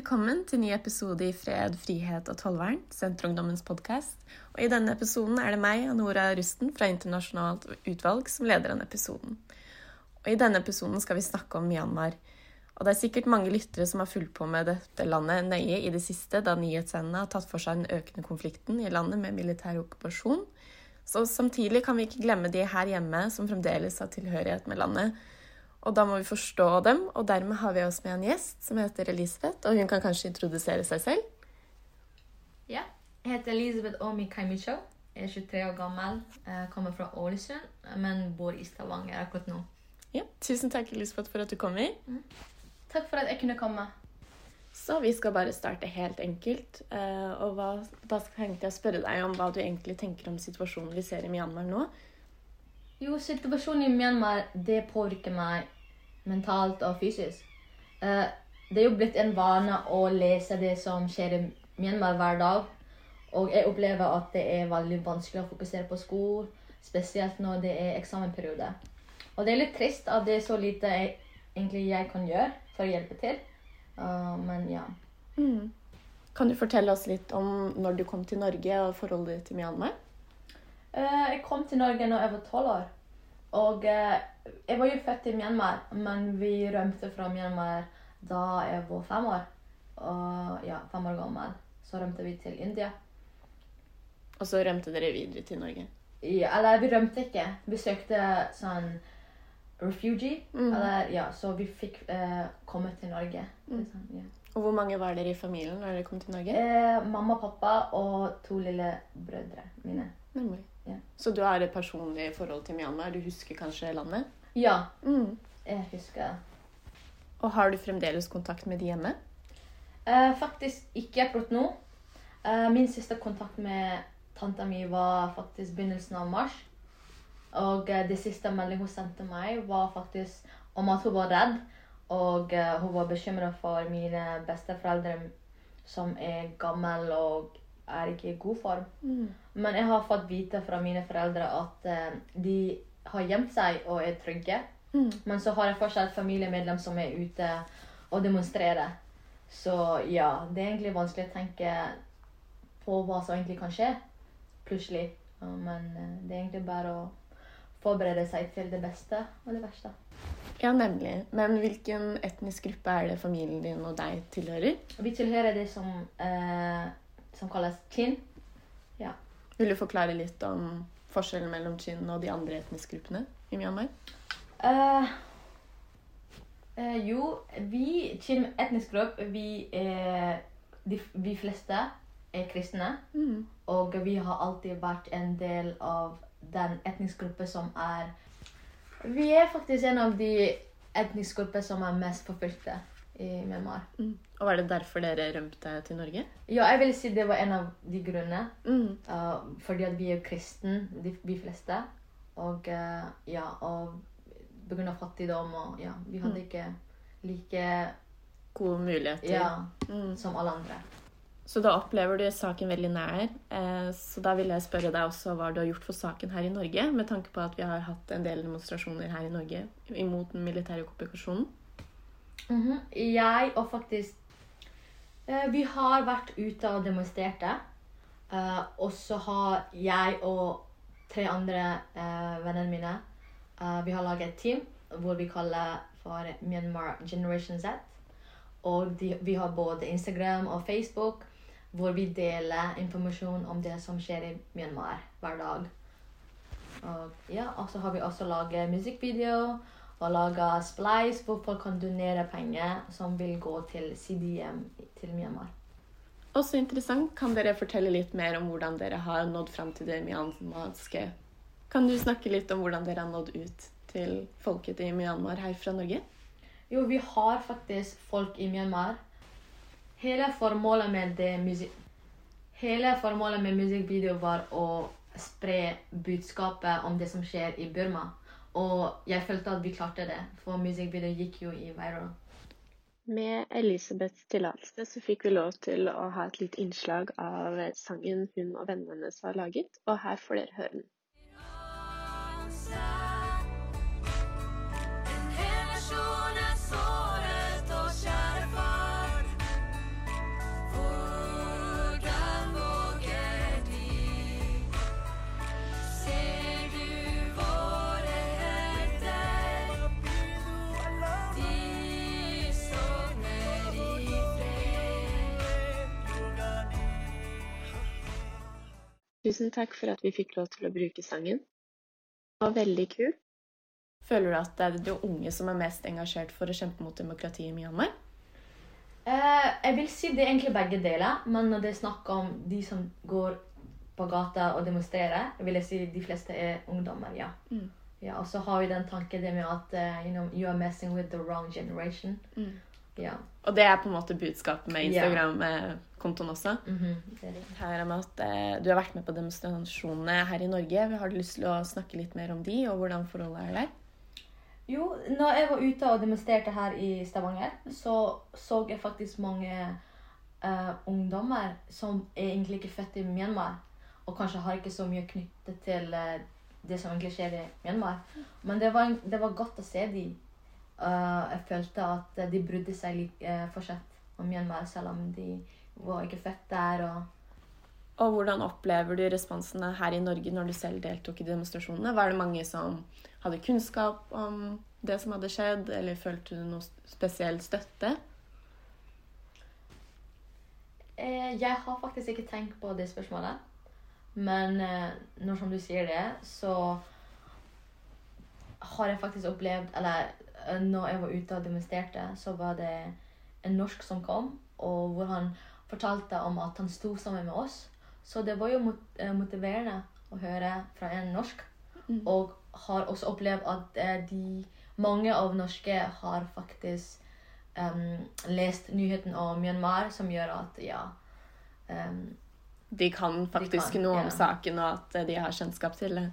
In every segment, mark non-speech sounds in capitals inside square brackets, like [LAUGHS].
Velkommen til ny episode i Fred, frihet og tollvern, Senterungdommens podkast. Og I denne episoden er det meg, Nora Rusten fra Internasjonalt utvalg, som leder denne episoden. Og I denne episoden skal vi snakke om Myanmar. Og Det er sikkert mange lyttere som har fulgt på med dette landet nøye i det siste, da nyhetssendene har tatt for seg den økende konflikten i landet med militær okkupasjon. Så Samtidig kan vi ikke glemme de her hjemme som fremdeles har tilhørighet med landet og da må vi forstå dem, og dermed har vi oss med en gjest som heter Elisabeth, og hun kan kanskje introdusere seg selv? Ja. Jeg heter Elisabeth Omi Kaimicho. Jeg er 23 år gammel. Jeg kommer fra Ålesund, men bor i Stavanger akkurat nå. Ja, Tusen takk, Elisabeth, for at du kom. Mm. Takk for at jeg kunne komme. Så vi skal bare starte helt enkelt. Eh, og hva, da tenkte jeg å spørre deg om hva du egentlig tenker om situasjonen vi ser i Myanmar nå. Jo, situasjonen i Myanmar det påvirker meg mentalt og fysisk. Uh, det er jo blitt en vane å lese det som skjer i Myanmar hver dag. Og jeg opplever at det er veldig vanskelig å fokusere på skole, spesielt når det er eksamenperiode. Og det er litt trist at det er så lite jeg, egentlig jeg kan gjøre for å hjelpe til. Uh, men ja. Mm. Kan du fortelle oss litt om når du kom til Norge og forholdet ditt til Myanmar? Uh, jeg kom til Norge når jeg var tolv år. Og uh, jeg var jo født i Myanmar, men vi rømte fra Myanmar da jeg var fem år. Og ja, fem år gammel. Så rømte vi til India. Og så rømte dere videre til Norge? Ja, eller vi rømte ikke. Vi søkte sånn refugee. Mm. Eller, ja, så vi fikk eh, komme til Norge. Mm. Sånn, ja. Og hvor mange var dere i familien når dere kom til Norge? Eh, mamma, pappa og to lille brødre mine. Nemlig. Ja. Så du har et personlig forhold til Myanmar? Du husker kanskje landet? Ja, mm. jeg husker. Og har du fremdeles kontakt med de hjemme? Eh, faktisk ikke akkurat nå. Eh, min siste kontakt med tanta mi var faktisk begynnelsen av mars. Og eh, det siste meldingen hun sendte meg, var faktisk om at hun var redd. Og eh, hun var bekymra for mine besteforeldre som er gamle og er ikke i god form. Mm. Men jeg har fått vite fra mine foreldre at uh, de har gjemt seg og er trygge. Mm. Men så har jeg fortsatt familiemedlem som er ute og demonstrerer. Så ja, det er egentlig vanskelig å tenke på hva som egentlig kan skje plutselig. Men uh, det er egentlig bare å forberede seg til det beste og det verste. Ja, nemlig. Men hvilken etnisk gruppe er det familien din og deg tilhører? Vi tilhører det som uh, som kalles chin. Ja. Vil du forklare litt om forskjellen mellom chin og de andre etniske gruppene i Myanmar? Uh, uh, jo, vi chin etnisk gruppe, vi er de, Vi fleste er kristne. Mm. Og vi har alltid vært en del av den etniske gruppe som er Vi er faktisk en av de etniske grupper som er mest forfulgte i Myanmar. Mm. Og Var det derfor dere rømte til Norge? Ja, jeg vil si det var en av de grunnene. Mm. Uh, fordi at vi er kristne, de, de fleste. Og uh, ja, og pga. fattigdom og ja, vi hadde mm. ikke like Gode muligheter. Ja, mm. som alle andre. Så da opplever du saken veldig nær. Eh, så da vil jeg spørre deg også hva du har gjort for saken her i Norge, med tanke på at vi har hatt en del demonstrasjoner her i Norge imot den militære okkupasjonen. Mm -hmm. Jeg og faktisk uh, Vi har vært ute og demonstrerte. Uh, og så har jeg og tre andre uh, vennene mine Vi har laget et team hvor vi kaller for Myanmar Generation Z. Og de, vi har både Instagram og Facebook hvor vi deler informasjon om det som skjer i Myanmar hver dag. Og ja, så har vi også laget musikkvideo og laga Splice, hvor folk kan donere penger som vil gå til CDM til Myanmar. Også interessant. Kan dere fortelle litt mer om hvordan dere har nådd fram til det myanmarske? Kan du snakke litt om hvordan dere har nådd ut til folket i Myanmar her fra Norge? Jo, vi har faktisk folk i Myanmar. Hele formålet med, det Hele formålet med musikkvideo var å spre budskapet om det som skjer i Burma. Og jeg følte at vi klarte det, for musikkvideoen gikk jo i viral. Med Elisabeths tillatelse så fikk vi lov til å ha et lite innslag av sangen hun og vennene hennes har laget, og her får dere høre den. Tusen takk for at vi fikk lov til å bruke sangen. Det var veldig kult. Føler du at det er de unge som er mest engasjert for å kjempe mot demokrati i Myanmar? Eh, jeg vil si det er egentlig begge deler, men når det er snakk om de som går på gata og demonstrerer, vil jeg si de fleste er ungdommer, ja. Mm. ja og så har vi den tanken det med at uh, you know, you are messing with the wrong generation. Mm. Ja. Og det er på en måte budskapet med Instagram-kontoen også. Er det. Her med at eh, Du har vært med på demonstrasjonene her i Norge. Har du lyst til å snakke litt mer om de, og hvordan forholdet er der? Jo, når jeg var ute og demonstrerte her i Stavanger, så så jeg faktisk mange eh, ungdommer som er egentlig ikke født i Myanmar, og kanskje har ikke så mye knyttet til eh, det som egentlig skjer i Myanmar. Men det var, det var godt å se de. Eh, jeg følte at de brydde seg eh, fortsatt om Myanmar, selv om de var ikke født der. og Og hvordan opplever du responsene her i Norge når du selv deltok i demonstrasjonene? Var det mange som hadde kunnskap om det som hadde skjedd, eller følte du noe spesiell støtte? Eh, jeg har faktisk ikke tenkt på det spørsmålet. Men når som du sier det, så har jeg faktisk opplevd Eller når jeg var ute og demonstrerte, så var det en norsk som kom, og hvor han fortalte om at han sto sammen med oss. Så det var jo mot, eh, motiverende å høre fra en norsk. Mm. Og har også opplevd at eh, de mange av norske har faktisk um, lest nyheten om Myanmar, som gjør at ja um, De kan faktisk kan, noe om ja. saken, og at eh, de har kjennskap til det.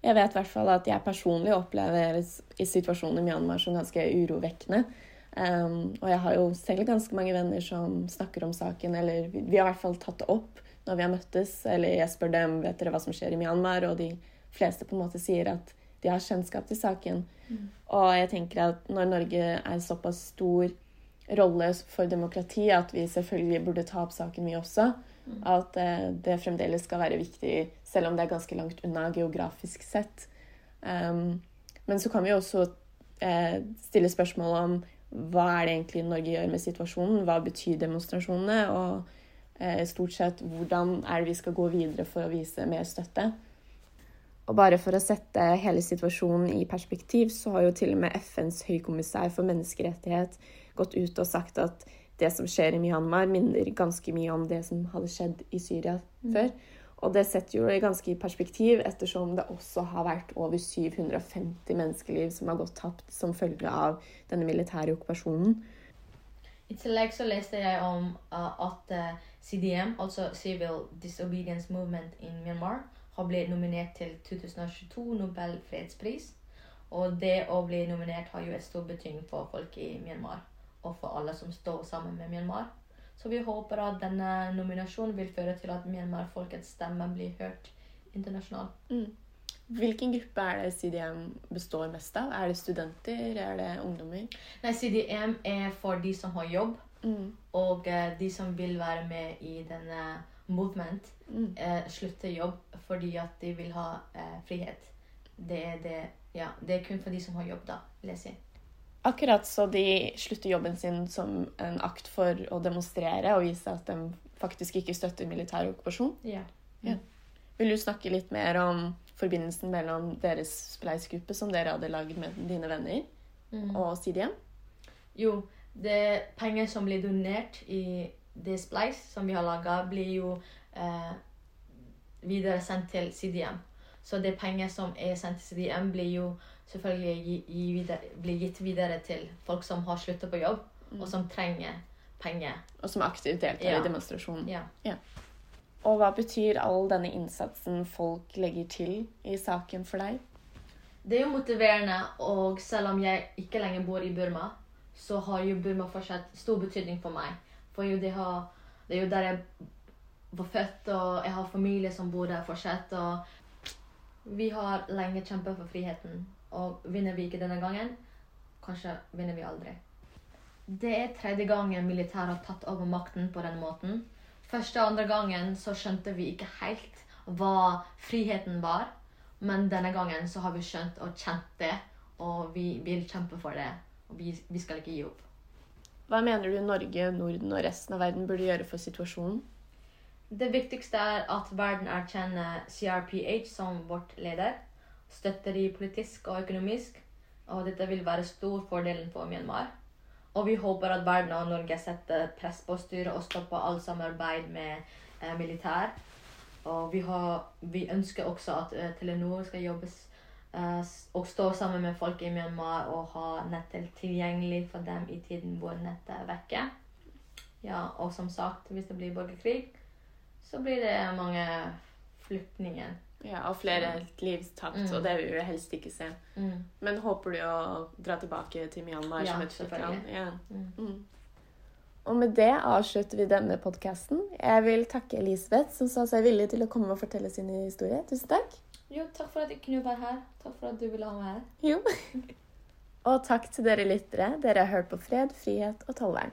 Jeg vet i hvert fall at jeg personlig opplever i situasjonen i Myanmar som ganske urovekkende. Um, og jeg har jo selv ganske mange venner som snakker om saken, eller vi, vi har i hvert fall tatt det opp når vi har møttes, eller jeg spør dem vet dere hva som skjer i Myanmar, og de fleste på en måte sier at de har kjennskap til saken. Og jeg tenker at når Norge er såpass stor rolle for demokrati, at vi selvfølgelig burde ta opp saken, vi også. At eh, det fremdeles skal være viktig, selv om det er ganske langt unna geografisk sett. Um, men så kan vi også eh, stille spørsmål om hva er det egentlig Norge gjør med situasjonen? Hva betyr demonstrasjonene? Og eh, stort sett hvordan er det vi skal gå videre for å vise mer støtte? Og bare for å sette hele situasjonen i perspektiv, så har jo til og med FNs høykommissær for menneskerettighet gått ut og sagt at det som skjer i Myanmar, minner ganske mye om det som hadde skjedd i Syria før. Og det setter jo det ganske i perspektiv, ettersom det også har vært over 750 menneskeliv som har gått tapt som følge av denne militære okkupasjonen. I tillegg så leste jeg om uh, at uh, CDM, altså Civil Disobedience Movement in Myanmar, har blitt nominert til 2022 Nobel fredspris. Og det å bli nominert har jo et stor betydning for folk i Myanmar, og for alle som står sammen med Myanmar. Så vi håper at denne nominasjonen vil føre til at Myanmar-folkets stemme blir hørt internasjonalt. Mm. Hvilken gruppe er det CDM består mest av? Er det studenter? Er det ungdommer? Nei, CDM er for de som har jobb, Mm. og eh, de som vil være med i denne movement. Mm. eh, slutte jobb fordi at de vil ha eh, frihet. Det er, det, ja, det er kun for de som har jobb, da, vil jeg. Akkurat så de slutter jobben sin som en akt for å demonstrere og vise at de faktisk ikke støtter militær okkupasjon. Ja. Vil du snakke litt mer om forbindelsen mellom deres spleisgruppe som dere hadde laget med dine venner, Mm. og CDM? Jo, det penger som blir donert i det Splice som vi har laga, blir jo eh, videre sendt til CDM. Så det penger som er sendt til CDM, blir jo selvfølgelig gi, gi videre, blir gitt videre til folk som har slutta på jobb, og som trenger penger. Og som aktivt deltar Ja. i demonstrasjonen. Ja. Og hva betyr all denne innsatsen folk legger til i saken for deg? Det er jo motiverende, og selv om jeg ikke lenger bor i Burma, så har jo Burma fortsatt stor betydning for meg. For jo det, har, det er jo der jeg var født, og jeg har familie som bor der fortsatt. Og vi har lenge kjempet for friheten, og vinner vi ikke denne gangen, kanskje vinner vi aldri. Det er tredje gangen militæret har tatt over makten på denne måten. Første og andre gangen så skjønte vi ikke helt hva friheten var. Men denne gangen så har vi skjønt og kjent det, og vi vil kjempe for det. Og vi, vi skal ikke gi opp. Hva mener du Norge, Norden og resten av verden burde gjøre for situasjonen? Det viktigste er at verden erkjenner CRPH som vårt leder, støtter de politisk og økonomisk, og dette vil være stor fordelen for Myanmar. Og vi håper at verden og Norge setter press på styret og stopper all samarbeid med eh, militær. Og vi, har, vi ønsker også at eh, Telenor skal jobbes eh, og stå sammen med folk i Myanmar og ha nettet tilgjengelig for dem i tiden hvor nettet er vekke. Ja, og som sagt, hvis det blir borgerkrig, så blir det mange flyktninger. Ja, og flere liv tapt, Mm. og det vil vi helst ikke se. Mm. Men håper du å dra tilbake til Myanmar Ja, som et fritt land? selvfølgelig. Ja. Mm. Mm. Og med det avslutter vi denne podkasten. Jeg vil takke Elisabeth, som sa seg villig til å komme og fortelle sin historie. Tusen takk. Jo, takk for at jeg kunne være her. Takk for at du ville ha meg her. Jo. [LAUGHS] Og takk til dere lyttere. Dere har hørt på Fred, frihet og tollvern.